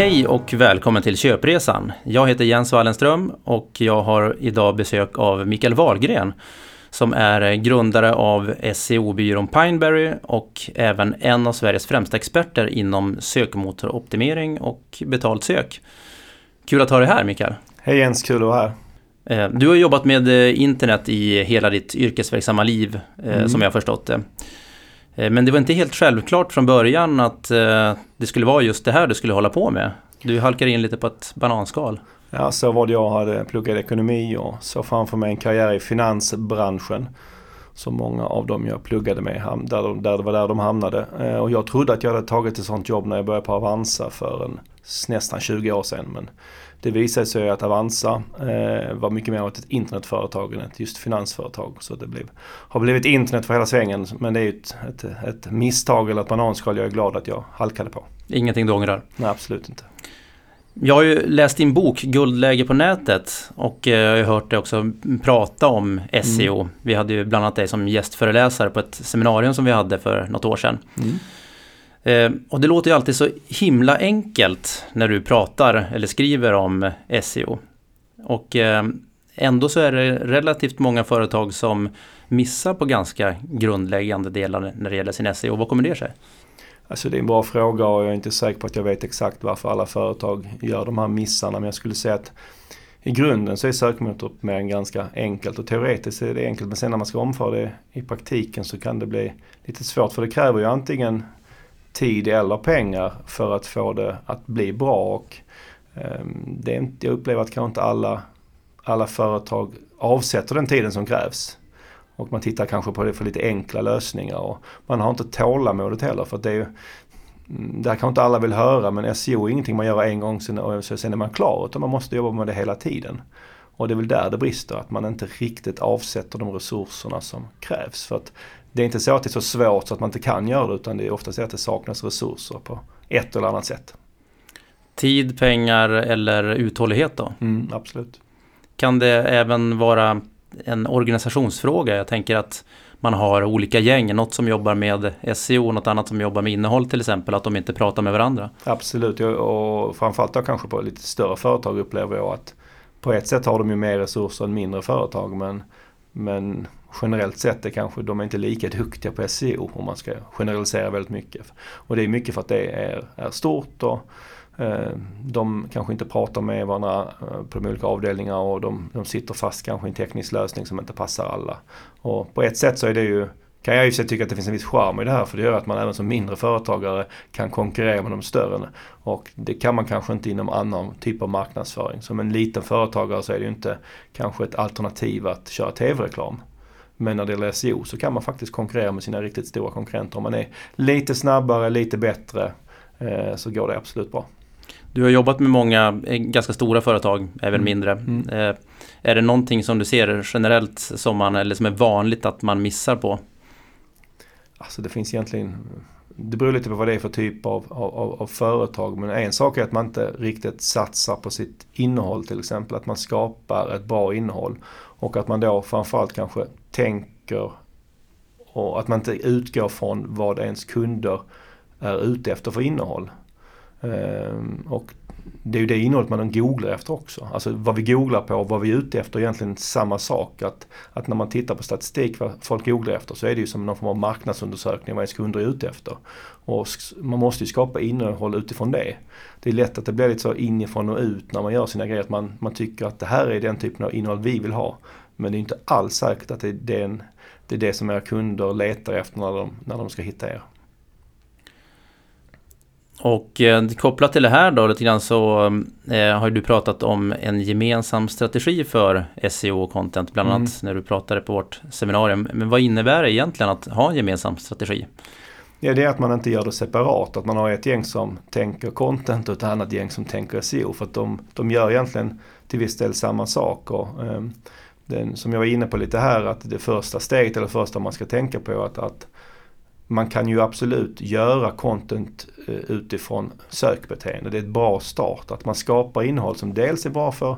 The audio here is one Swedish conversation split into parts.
Hej och välkommen till Köpresan. Jag heter Jens Wallenström och jag har idag besök av Mikael Wahlgren som är grundare av SEO-byrån Pineberry och även en av Sveriges främsta experter inom sökmotoroptimering och betalt sök. Kul att ha dig här Mikael. Hej Jens, kul att vara här. Eh, du har jobbat med eh, internet i hela ditt yrkesverksamma liv, eh, mm. som jag har förstått det. Eh, men det var inte helt självklart från början att eh, det skulle vara just det här du skulle hålla på med. Du halkar in lite på ett bananskal. Ja, så var det. Jag hade pluggat ekonomi och såg framför mig en karriär i finansbranschen. Som många av dem jag pluggade med, där, de, där det var där de hamnade. Eh, och jag trodde att jag hade tagit ett sånt jobb när jag började på Avanza för en, nästan 20 år sedan. Men det visade sig att Avanza eh, var mycket mer ett internetföretag än ett just finansföretag. Så det blev, har blivit internet för hela svängen. Men det är ett, ett, ett misstag eller ett bananskal jag är glad att jag halkade på. Ingenting du ångrar? Nej, absolut inte. Jag har ju läst din bok Guldläge på nätet och eh, jag har hört dig också prata om SEO. Mm. Vi hade ju bland annat dig som gästföreläsare på ett seminarium som vi hade för något år sedan. Mm. Eh, och det låter ju alltid så himla enkelt när du pratar eller skriver om SEO. Och eh, ändå så är det relativt många företag som missar på ganska grundläggande delar när det gäller sin SEO. Vad kommer det sig? Alltså det är en bra fråga och jag är inte säker på att jag vet exakt varför alla företag gör de här missarna. Men jag skulle säga att i grunden så är sökmotoroptimering ganska enkelt och teoretiskt är det enkelt. Men sen när man ska omföra det i praktiken så kan det bli lite svårt. För det kräver ju antingen tid eller pengar för att få det att bli bra. Och, eh, det är inte, jag upplever att kanske inte alla, alla företag avsätter den tiden som krävs. Och man tittar kanske på det för lite enkla lösningar. Och man har inte tålamodet heller för att det är ju mm, det här kanske inte alla vill höra men SEO är ingenting man gör en gång sen, och sen är man klar utan man måste jobba med det hela tiden. Och det är väl där det brister, att man inte riktigt avsätter de resurserna som krävs. För att det är inte så att det är så svårt så att man inte kan göra det utan det är ofta så att det saknas resurser på ett eller annat sätt. Tid, pengar eller uthållighet då? Mm, absolut. Kan det även vara en organisationsfråga? Jag tänker att man har olika gäng, något som jobbar med SEO och något annat som jobbar med innehåll till exempel, att de inte pratar med varandra. Absolut, och framförallt då kanske på lite större företag upplever jag att på ett sätt har de ju mer resurser än mindre företag men, men generellt sett är kanske de är inte lika duktiga på SEO om man ska generalisera väldigt mycket. Och det är mycket för att det är, är stort och eh, de kanske inte pratar med varandra eh, på de olika avdelningarna och de, de sitter fast kanske i en teknisk lösning som inte passar alla. Och på ett sätt så är det ju kan jag i och för sig tycka att det finns en viss charm i det här för det gör att man även som mindre företagare kan konkurrera med de större. Och det kan man kanske inte inom annan typ av marknadsföring. Som en liten företagare så är det ju inte kanske ett alternativ att köra tv-reklam. Men när det gäller SEO så kan man faktiskt konkurrera med sina riktigt stora konkurrenter. Om man är lite snabbare, lite bättre eh, så går det absolut bra. Du har jobbat med många eh, ganska stora företag, även mm. mindre. Mm. Eh, är det någonting som du ser generellt som, man, eller som är vanligt att man missar på? Alltså det finns egentligen det beror lite på vad det är för typ av, av, av, företag. Men en sak är att man inte riktigt satsar på sitt innehåll till exempel. Att man skapar ett bra innehåll. Och att man då framförallt kanske tänker och att man inte utgår från vad ens kunder är ute efter för innehåll. Ehm, och det är ju det innehållet man googlar efter också. Alltså vad vi googlar på och vad vi är ute efter är egentligen samma sak. Att, att när man tittar på statistik vad folk googlar efter så är det ju som någon form av marknadsundersökning vad ens kunder är ute efter. Och man måste ju skapa innehåll utifrån det. Det är lätt att det blir lite så inifrån och ut när man gör sina grejer. Att man, man tycker att det här är den typen av innehåll vi vill ha. Men det är inte alls säkert att det är, den, det, är det som era kunder letar efter när de, när de ska hitta er. Och eh, kopplat till det här då lite grann så eh, har du pratat om en gemensam strategi för SEO och content bland annat mm. när du pratade på vårt seminarium. Men vad innebär det egentligen att ha en gemensam strategi? Ja, det är att man inte gör det separat. Att man har ett gäng som tänker content och ett annat gäng som tänker SEO. För att de, de gör egentligen till viss del samma sak. Och, eh, den, som jag var inne på lite här, att det första steget eller första man ska tänka på att, att man kan ju absolut göra content eh, utifrån sökbeteende. Det är ett bra start. Att man skapar innehåll som dels är bra för,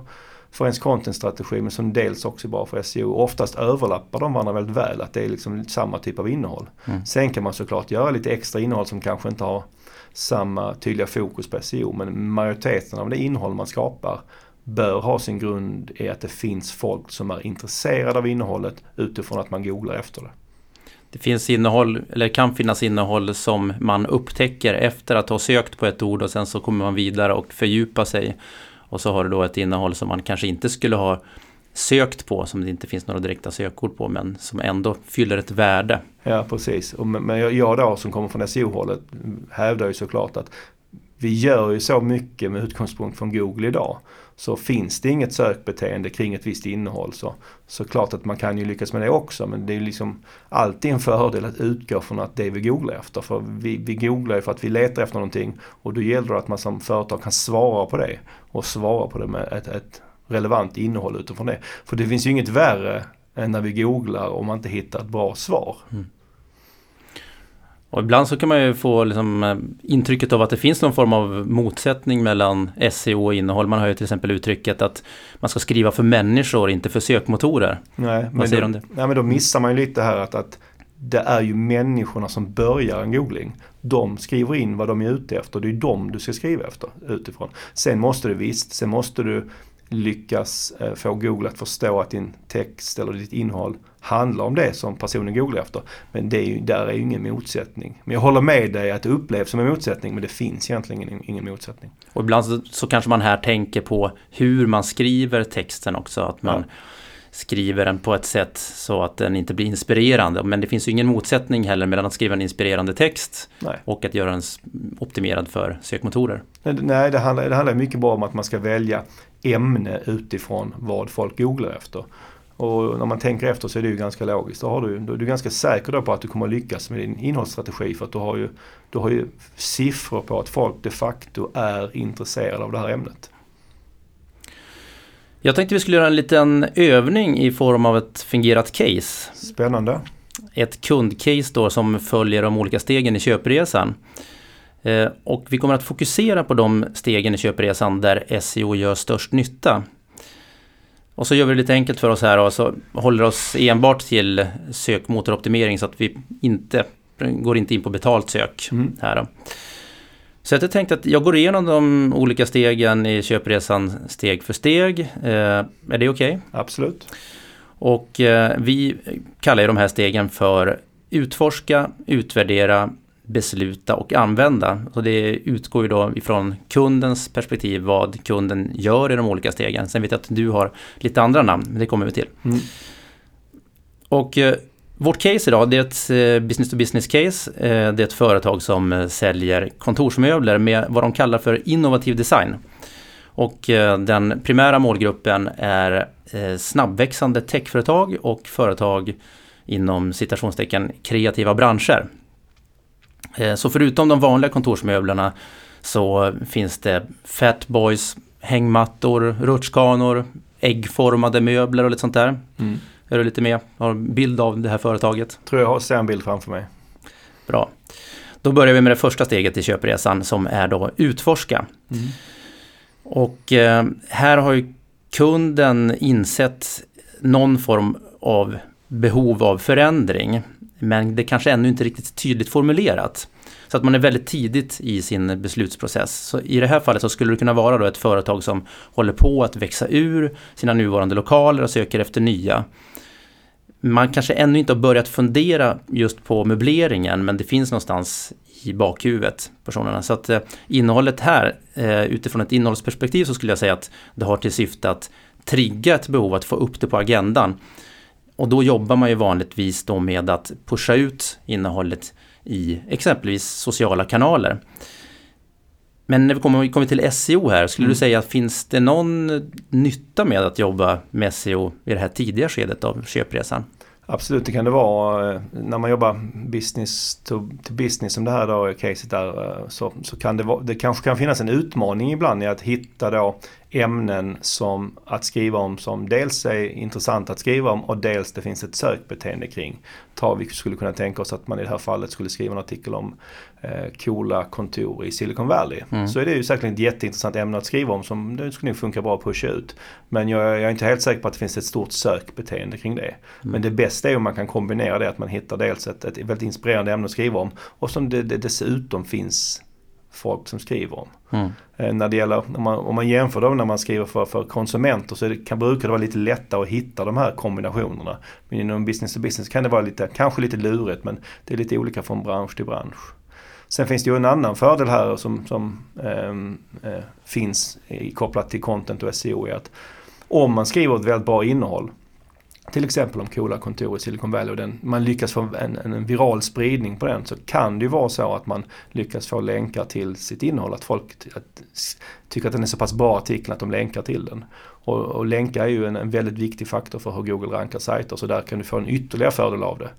för ens contentstrategi men som dels också är bra för SEO. Oftast överlappar de varandra väldigt väl. Att det är liksom samma typ av innehåll. Mm. Sen kan man såklart göra lite extra innehåll som kanske inte har samma tydliga fokus på SEO. Men majoriteten av det innehåll man skapar bör ha sin grund i att det finns folk som är intresserade av innehållet utifrån att man googlar efter det. Det finns innehåll, eller kan finnas innehåll som man upptäcker efter att ha sökt på ett ord och sen så kommer man vidare och fördjupar sig. Och så har du då ett innehåll som man kanske inte skulle ha sökt på som det inte finns några direkta sökord på men som ändå fyller ett värde. Ja precis, och men jag då som kommer från SEO-hållet hävdar ju såklart att vi gör ju så mycket med utgångspunkt från Google idag. Så finns det inget sökbeteende kring ett visst innehåll så, så klart att man kan ju lyckas med det också men det är liksom alltid en fördel att utgå från att det vi googlar efter. För vi, vi googlar ju för att vi letar efter någonting och då gäller det att man som företag kan svara på det och svara på det med ett, ett relevant innehåll utifrån det. För det finns ju inget värre än när vi googlar och man inte hittar ett bra svar. Mm. Och ibland så kan man ju få liksom, eh, intrycket av att det finns någon form av motsättning mellan SEO och innehåll. Man har ju till exempel uttrycket att man ska skriva för människor, inte för sökmotorer. Nej, Vad säger du om det? Nej, men då missar man ju lite här att, att det är ju människorna som börjar en googling. De skriver in vad de är ute efter. Det är dem du ska skriva efter utifrån. Sen måste du visst, sen måste du lyckas eh, få Google att förstå att din text eller ditt innehåll handlar om det som personen googlar efter. Men det är ju, där är ju ingen motsättning. Men jag håller med dig att det upplevs som en motsättning men det finns egentligen ingen, ingen motsättning. Och ibland så, så, kanske man här tänker på hur man skriver texten också. Att man ja. skriver den på ett sätt så att den inte blir inspirerande. Men det finns ju ingen motsättning heller mellan att skriva en inspirerande text Nej. och att göra den optimerad för sökmotorer. Nej, det handlar, det handlar mycket bara om att man ska välja ämne utifrån vad folk googlar efter. Och när man tänker efter så är det ju ganska logiskt. Då, har du, då är du ganska säker på att du kommer lyckas med din innehållsstrategi för att du har, ju, du har ju siffror på att folk de facto är intresserade av det här ämnet. Jag tänkte vi skulle göra en liten övning i form av ett fingerat case. Spännande. Ett kundcase då som följer de olika stegen i köpresan. Eh, och vi kommer att fokusera på de stegen i köpresan där SEO gör störst nytta. Och så gör vi det lite enkelt för oss här och så håller oss enbart till sökmotoroptimering så att vi inte går inte in på betalt sök mm. här. Då. Så jag tänkte att jag går igenom de olika stegen i köpresan steg för steg. Eh, är det okej? Okay? Absolut. Och eh, vi kallar de här stegen för utforska, utvärdera, besluta och använda. Och det utgår ju då ifrån kundens perspektiv vad kunden gör i de olika stegen. Sen vet jag att du har lite andra namn, men det kommer vi till. Mm. Och eh, vårt case idag det är ett eh, business to business case. Eh, det är ett företag som eh, säljer kontorsmöbler med vad de kallar för innovativ design. Och eh, den primära målgruppen är eh, snabbväxande techföretag och företag inom citationstecken kreativa branscher. Eh, så förutom de vanliga kontorsmöblerna så finns det Fatboys, hängmattor, rutschkanor, äggformade möbler och lite sånt där. Mm. Är du lite med? Har en bild av det här företaget? Tror jag har ser en bild framför mig. Bra. Då börjar vi med det första steget i köpresan som är då utforska. Mm. Och eh, här har ju kunden insett någon form av behov av förändring. Men det kanske ännu inte är riktigt tydligt formulerat. Så att man är väldigt tidigt i sin beslutsprocess. Så I det här fallet så skulle det kunna vara då ett företag som håller på att växa ur sina nuvarande lokaler och söker efter nya. Man kanske ännu inte har börjat fundera just på möbleringen men det finns någonstans i bakhuvudet personerna. Så att eh, innehållet här, eh, utifrån ett innehållsperspektiv så skulle jag säga att det har till syfte att trigga ett behov att få upp det på agendan. Och då jobbar man ju vanligtvis då med att pusha ut innehållet i exempelvis sociala kanaler. Men när vi kommer, kommer till SEO här, skulle mm. du säga finns det någon nytta med att jobba med SEO i det här tidiga skedet av köpresan? Absolut, det kan det vara. När man jobbar business to, to business som det här då caset där så, så kan det, vara, det kanske kan finnas en utmaning ibland i att hitta då ämnen som att skriva om som dels är intressant att skriva om och dels det finns ett sökbeteende kring. Ta, vi skulle kunna tänka oss att man i det här fallet skulle skriva en artikel om eh, coola kontor i Silicon Valley. Mm. Så är det ju säkert ett jätteintressant ämne att skriva om som det skulle nog funka bra att pusha ut. Men jag, jag, är inte helt säker på att det finns ett stort sökbeteende kring det. Mm. Men det bästa är om man kan kombinera det att man hittar dels ett, ett väldigt inspirerande ämne att skriva om och som det, det dessutom finns folk som skriver om. Mm. Eh, när det gäller, om man, om man jämför då när man skriver för, för konsumenter så det, kan, brukar det vara lite lättare att hitta de här kombinationerna. Men inom business to business kan det vara lite, kanske lite lurigt men det är lite olika från bransch till bransch. Sen finns det ju en annan fördel här som, som ehm, eh, finns i, kopplat till content och SEO är att om man skriver ett väldigt bra innehåll till exempel om coola kontor i Silicon Valley och den, man lyckas få en, en, viral spridning på den så kan det ju vara så att man lyckas få länkar till sitt innehåll. Att folk att, tycker att den är så pass bra artikeln att de länkar till den. Och, och länkar är ju en, en, väldigt viktig faktor för hur Google rankar sajter så där kan du få en ytterligare fördel av det.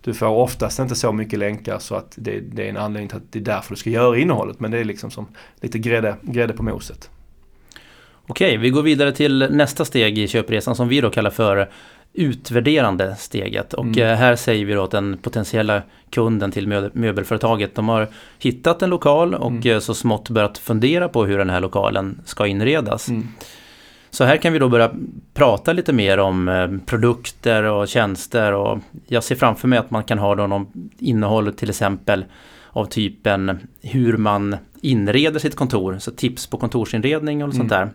Du får oftast inte så mycket länkar så att det, det är en anledning till att det är därför du ska göra innehållet men det är liksom som lite grädde, grädde på moset. Okej, vi går vidare till nästa steg i köpresan som vi då kallar för utvärderande steget. Och mm. Eh, här säger vi då att den potentiella kunden till möbelföretaget, de har hittat en lokal och mm. Eh, så smått börjat fundera på hur den här lokalen ska inredas. Mm. Så här kan vi då börja prata lite mer om eh, produkter och tjänster och jag ser framför mig att man kan ha då någon innehåll till exempel av typen hur man inreder sitt kontor, så tips på kontorsinredning och sånt mm.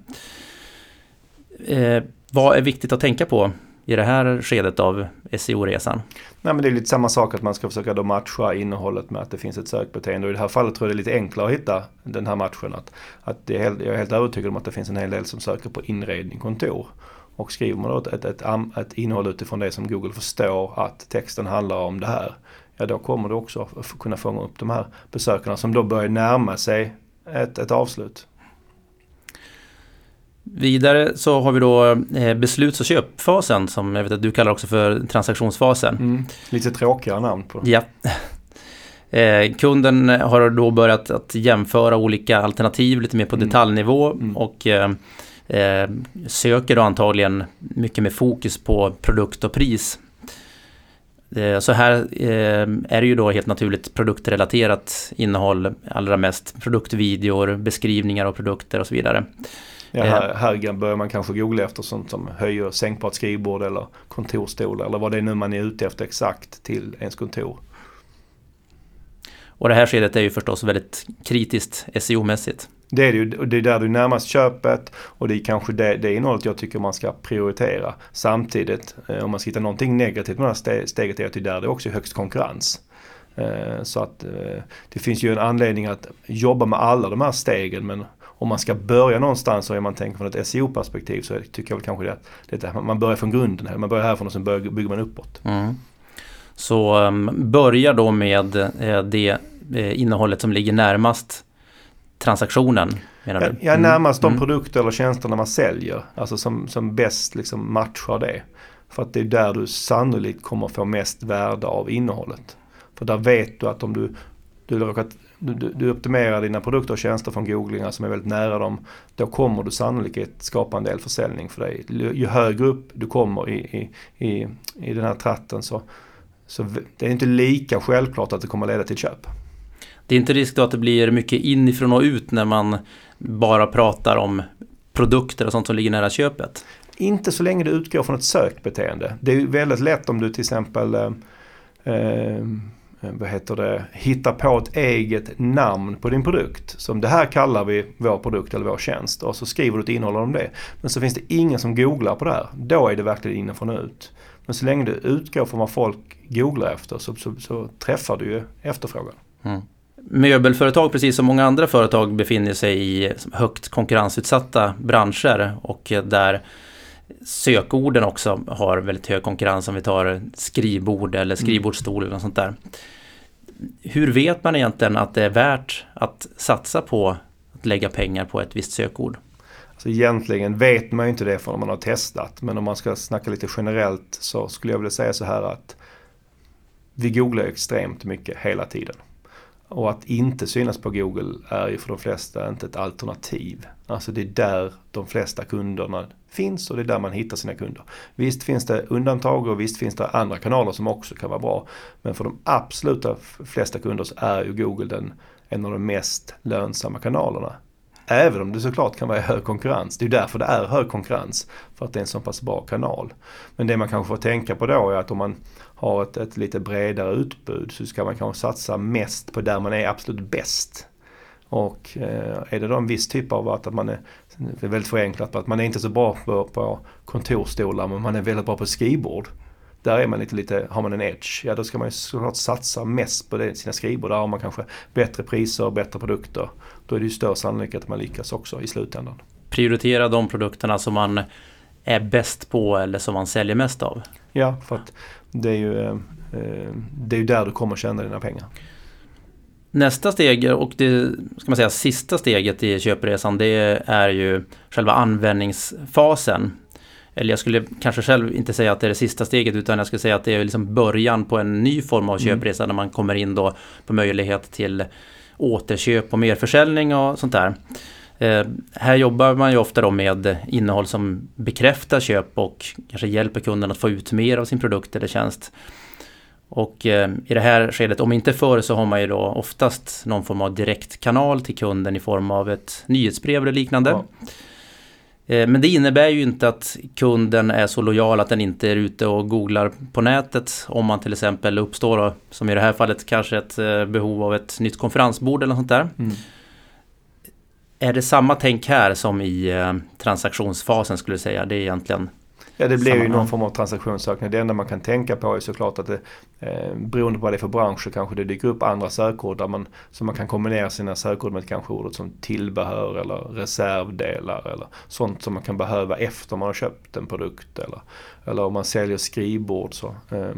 där. Eh, vad är viktigt att tänka på i det här skedet av SEO-resan? Nej men det är lite samma sak att man ska försöka då matcha innehållet med att det finns ett sökbeteende. Och i det här fallet tror jag det är lite enklare att hitta den här matchen. Att, att det är helt, jag är helt övertygad om att det finns en hel del som söker på inredning, kontor. Och skriver man då ett, ett, ett, ett innehåll utifrån det som Google förstår att texten handlar om det här. Ja då kommer du också kunna fånga upp de här besökarna som då börjar närma sig ett, ett avslut. Vidare så har vi då eh, besluts och köpfasen som jag vet att du kallar också för transaktionsfasen. Mm, lite tråkigare namn på Ja. Eh, kunden har då börjat att jämföra olika alternativ lite mer på mm. detaljnivå mm. och eh, söker då antagligen mycket med fokus på produkt och pris. Så här är det ju då helt naturligt produktrelaterat innehåll, allra mest produktvideor, beskrivningar av produkter och så vidare. Ja, här, här börjar man kanske googla efter sånt som höjer sänkbart skrivbord eller kontorstol eller vad det är nu man är ute efter exakt till ens kontor. Och det här skedet är ju förstås väldigt kritiskt SEO-mässigt. Det är det ju. Det är där du närmast köpet och det är kanske det, det innehållet jag tycker man ska prioritera. Samtidigt, eh, om man ska hitta någonting negativt med det här steget, är att det är där det också är högst konkurrens. Eh, så att eh, det finns ju en anledning att jobba med alla de här stegen men om man ska börja någonstans och är man tänker från ett SEO-perspektiv så tycker jag väl kanske det, att man börjar från grunden. Här. Man börjar härifrån och sen börjar, bygger man uppåt. Mm. Så um, börja då med eh, det eh, innehållet som ligger närmast transaktionen. Menar du? Ja, närmast de mm. produkter eller tjänsterna man säljer. Alltså som, som bäst liksom matchar det. För att det är där du sannolikt kommer få mest värde av innehållet. För där vet du att om du, du råkat du, du, optimerar dina produkter och tjänster från googlingar som är väldigt nära dem. Då kommer du sannolikt skapa en del försäljning för dig. Ju högre upp du kommer i, i, i, i den här tratten så, så det är inte lika självklart att det kommer leda till köp. Det är inte risk då att det blir mycket inifrån och ut när man bara pratar om produkter och sånt som ligger nära köpet? Inte så länge du utgår från ett sökbeteende. Det är väldigt lätt om du till exempel eh Eh, Eh, vad heter det, hitta på ett eget namn på din produkt. Som det här kallar vi vår produkt eller vår tjänst och så skriver du ett innehåll om det. Men så finns det ingen som googlar på det här. Då är det verkligen inifrån och ut. Men så länge du utgår från vad folk googlar efter så, så, så träffar du ju efterfrågan. Mm. Möbelföretag, precis som många andra företag, befinner sig i högt konkurrensutsatta branscher och där sökorden också har väldigt hög konkurrens om vi tar skrivbord eller mm. skrivbordsstol eller något sånt där. Hur vet man egentligen att det är värt att satsa på att lägga pengar på ett visst sökord? Alltså egentligen vet man ju inte det förrän man har testat. Men om man ska snacka lite generellt så skulle jag vilja säga så här att vi googlar extremt mycket hela tiden. Och att inte synas på Google är ju för de flesta inte ett alternativ. Alltså det är där de flesta kunderna finns och det är där man hittar sina kunder. Visst finns det undantag och visst finns det andra kanaler som också kan vara bra. Men för de absoluta flesta kunder så är ju Google den, en av de mest lönsamma kanalerna. Även om det såklart kan vara hög konkurrens. Det är därför det är hög konkurrens. För att det är en så pass bra kanal. Men det man kanske får tänka på då är att om man har ett, ett lite bredare utbud så ska man kanske satsa mest på där man är absolut bäst. Och eh, är det då en viss typ av att, att man är, det är väldigt förenklat, att man är inte så bra på, på kontorstolar men man är väldigt bra på skrivbord. Där är man lite, lite, har man en edge, ja då ska man ju såklart satsa mest på det, sina skrivbord. Där har man kanske bättre priser, bättre produkter. Då är det ju större sannolikhet att man lyckas också i slutändan. Prioritera de produkterna som man är bäst på eller som man säljer mest av. Ja, för att det är ju, eh, det är ju där du kommer tjäna dina pengar. Nästa steg och det ska man säga sista steget i köpresan det är ju själva användningsfasen. Eller jag skulle kanske själv inte säga att det är det sista steget utan jag skulle säga att det är liksom början på en ny form av mm. köpresa mm. när man kommer in då på möjlighet till återköp och merförsäljning och sånt där. Eh, här jobbar man ju ofta då med innehåll som bekräftar köp och kanske hjälper kunden att få ut mer av sin produkt eller tjänst. Och eh, i det här skedet, om inte förr, så har man ju då oftast någon form av direktkanal till kunden i form av ett nyhetsbrev eller liknande. Ja. Eh, men det innebär ju inte att kunden är så lojal att den inte är ute och googlar på nätet. Om man till exempel uppstår, som i det här fallet, kanske ett eh, behov av ett nytt konferensbord eller något sånt där. Mm. Är det samma tänk här som i transaktionsfasen skulle du säga? Det är egentligen Ja det blir ju någon form av transaktionssökning. Det enda man kan tänka på är såklart att det, eh, beroende på vad det är för bransch så kanske det dyker upp andra sökord där man, så man kan kombinera sina sökord med kanske ordet som tillbehör eller reservdelar eller sånt som man kan behöva efter man har köpt en produkt eller, eller om man säljer skrivbord så, eh,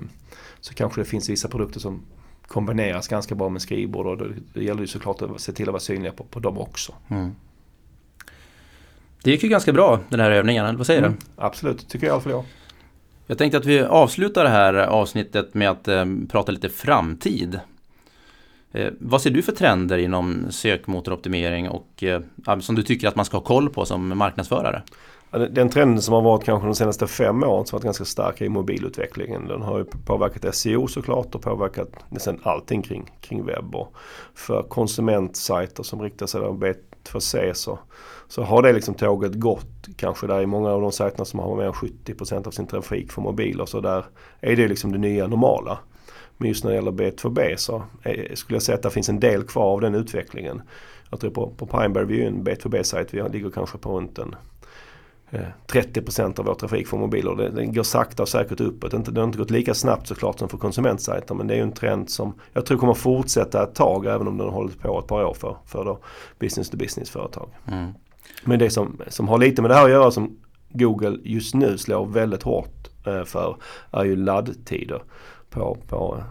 så kanske det finns vissa produkter som kombineras ganska bra med skrivbord och det, det gäller ju såklart att se till att vara synliga på, på dem också. Mm. Det gick ju ganska bra den här övningen, eller vad säger mm, du? Absolut, tycker jag i alla fall jag. Jag tänkte att vi avslutar det här avsnittet med att eh, prata lite framtid. Eh, vad ser du för trender inom sökmotoroptimering och eh, som du tycker att man ska ha koll på som marknadsförare? Den trenden som har varit kanske de senaste fem åren som varit ganska stark i mobilutvecklingen. Den har ju påverkat SEO såklart och påverkat nästan allting kring, kring webb. Och för konsumentsajter som riktar sig mot B2C så så har det liksom tåget gått kanske där i många av de sajterna som har mer än 70% av sin trafik för mobiler så där är det liksom det nya normala. Men just när det gäller B2B så är, skulle jag säga att det finns en del kvar av den utvecklingen. Jag tror på, på Pineberry, vi är ju en B2B-sajt, vi ligger kanske på runt en 30% av vår trafik för mobiler. Det, det går sakta och säkert uppåt. Det, det har inte gått lika snabbt såklart som för konsumentsajter men det är en trend som jag tror kommer fortsätta ett tag även om den har hållit på ett par år för, för då business to business företag. Mm. Men det som, som har lite med det här att göra som Google just nu slår väldigt hårt eh, för är ju laddtider på, på,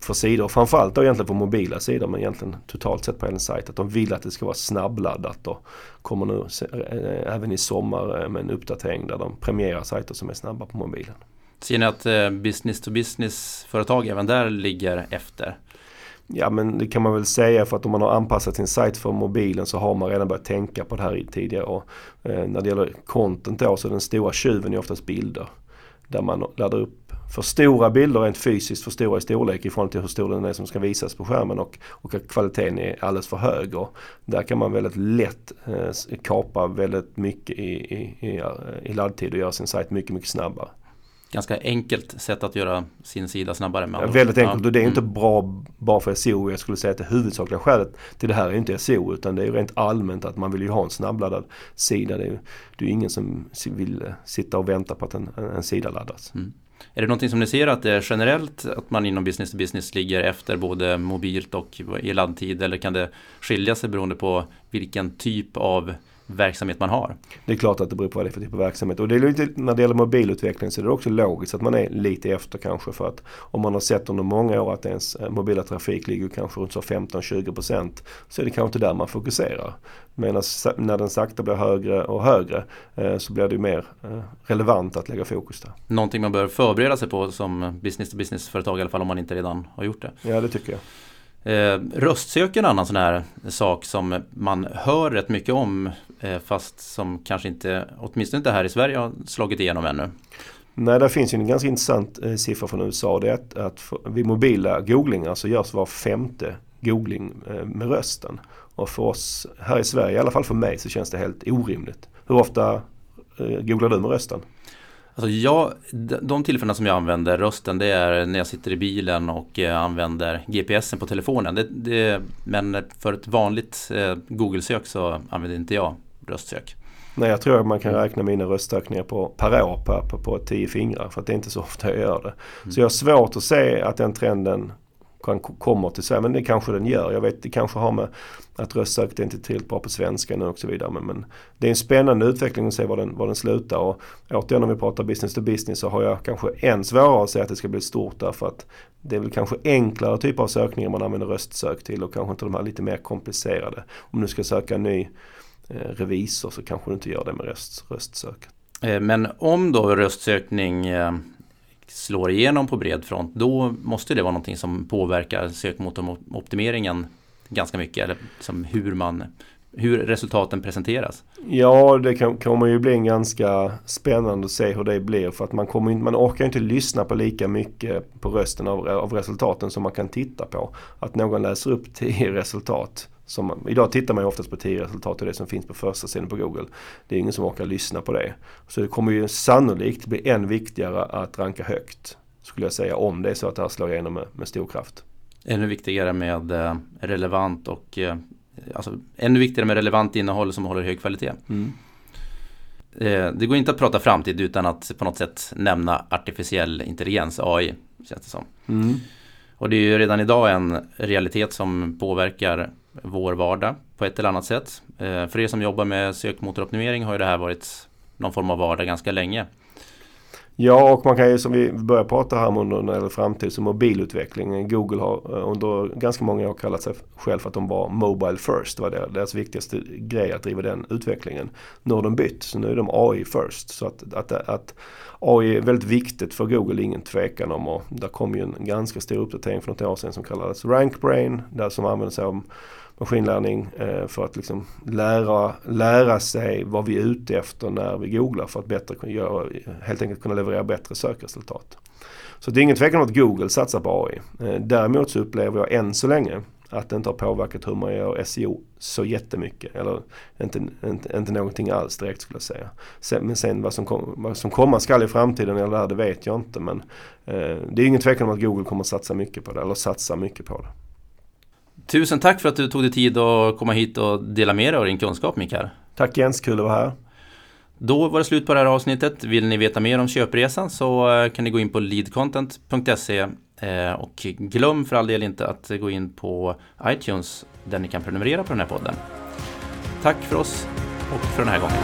för sidor. Framförallt då egentligen på mobila sidor men egentligen totalt sett på en sajt. Att de vill att det ska vara snabbladdat och kommer nu eh, även i sommar eh, med en uppdatering där de premierar sajter som är snabba på mobilen. Ser ni att business to business företag även där ligger efter? Ja men det kan man väl säga för att om man har anpassat sin sajt för mobilen så har man redan börjat tänka på det här tidigare. Och, eh, när det gäller content då så är den stora tjuven är oftast bilder. Där man laddar upp för stora bilder rent fysiskt för stora i storlek i förhållande till hur stor den är som ska visas på skärmen och, och att kvaliteten är alldeles för hög. Och där kan man väldigt lätt eh, kapa väldigt mycket i, i, i, i laddtid och göra sin sajt mycket, mycket snabbare ganska enkelt sätt att göra sin sida snabbare. Med ja, väldigt enkelt och det är mm. inte bra bara för SEO. Jag skulle säga att det huvudsakliga skälet till det här är inte SEO utan det är rent allmänt att man vill ju ha en snabbladdad sida. Det är, det är ingen som vill sitta och vänta på att en, en sida laddas. Mm. Är det någonting som ni ser att det är generellt att man inom business to business ligger efter både mobilt och i laddtid? Eller kan det skilja sig beroende på vilken typ av verksamhet man har. Det är klart att det beror på vad det är för typ av verksamhet. Och det är lite, när det gäller mobilutveckling så är det också logiskt att man är lite efter kanske för att om man har sett under många år att ens eh, mobila trafik ligger kanske runt 15-20% så är det kanske inte där man fokuserar. Medan när den sakta blir högre och högre eh, så blir det mer eh, relevant att lägga fokus där. Någonting man bör förbereda sig på som business to business företag i alla fall om man inte redan har gjort det. Ja det tycker jag. Eh, röstsök är en annan sån här sak som man hör rätt mycket om eh, fast som kanske inte, åtminstone inte här i Sverige, har slagit igenom ännu. Nej, det finns ju en ganska intressant eh, siffra från USA. Det är att, att för, vid mobila googlingar så görs var femte googling eh, med rösten. Och för oss här i Sverige, i alla fall för mig, så känns det helt orimligt. Hur ofta eh, googlar du med rösten? Alltså jag, de tillfällena som jag använder rösten det är när jag sitter i bilen och eh, använder GPSen på telefonen. Det, det, men för ett vanligt eh, Google-sök så använder inte jag röstsök. Nej, jag tror att man kan räkna mina röstökningar på, per år på, på, på tio fingrar. För att det är inte så ofta jag gör det. Mm. Så jag har svårt att se att den trenden kan, kommer till Sverige. Men det kanske den gör. Jag vet, det kanske har med att röstsöket är inte tillräckligt bra på svenska nu och så vidare. Men, men, det är en spännande utveckling att se var den, var den slutar. Och återigen om vi pratar business to business så har jag kanske än svårare att säga att det ska bli stort därför att det är väl kanske enklare typer av sökningar man använder röstsök till och kanske inte de här lite mer komplicerade. Om du ska söka en ny eh, revisor så kanske du inte gör det med röst, röstsök. Eh, men om då röstsökning eh, slår igenom på bred front då måste det vara någonting som påverkar sökmotoroptimeringen ganska mycket. Eller liksom hur, man, hur resultaten presenteras. Ja, det kan, kommer ju bli en ganska spännande att se hur det blir. För att man, kommer, man orkar inte lyssna på lika mycket på rösten av, av resultaten som man kan titta på. Att någon läser upp tio resultat som, idag tittar man ju oftast på tio resultat och det som finns på första sidan på Google. Det är ingen som orkar lyssna på det. Så det kommer ju sannolikt bli än viktigare att ranka högt. Skulle jag säga om det är så att det här slår igenom med, med stor kraft. Ännu viktigare med eh, relevant och eh, alltså, ännu viktigare med relevant innehåll som håller hög kvalitet. Mm. Eh, det går inte att prata framtid utan att på något sätt nämna artificiell intelligens, AI. Känns det som. Mm. Och det är ju redan idag en realitet som påverkar vår vardag på ett eller annat sätt. Eh, för er som jobbar med sökmotoroptimering har ju det här varit någon form av vardag ganska länge. Ja, och man kan ju som vi börjar prata här om under när det gäller framtid, så mobilutveckling. Google har eh, under ganska många år kallat sig själv för att de var Mobile First. Det var deras viktigaste grej att driva den utvecklingen. Nu har de bytt, så nu är de AI First. Så att, att, att AI är väldigt viktigt för Google, ingen tvekan om. Och där kom ju en ganska stor uppdatering för något år sedan som kallades RankBrain, där som använder sig av maskinlärning eh, för att liksom lära, lära sig vad vi är ute efter när vi googlar för att bättre kunna göra, helt enkelt kunna leverera bättre sökresultat. Så det är ingen tvekan om att Google satsar på AI. Eh, däremot så upplever jag än så länge att det inte har påverkat hur man gör SEO så jättemycket. Eller inte, inte, inte någonting alls direkt skulle jag säga. Sen, men sen vad som, kom, vad som komma skall i framtiden eller där, det vet jag inte. Men eh, det är ingen tvekan om att Google kommer satsa mycket på det. Eller satsa mycket på det. Tusen tack för att du tog dig tid att komma hit och dela med dig av din kunskap Mikael. Tack Jens, kul att vara här. Då var det slut på det här avsnittet. Vill ni veta mer om köpresan så eh, kan ni gå in på leadcontent.se eh, och glöm för all del inte att gå in på iTunes där ni kan prenumerera på den här podden. Tack för oss och för den här gången.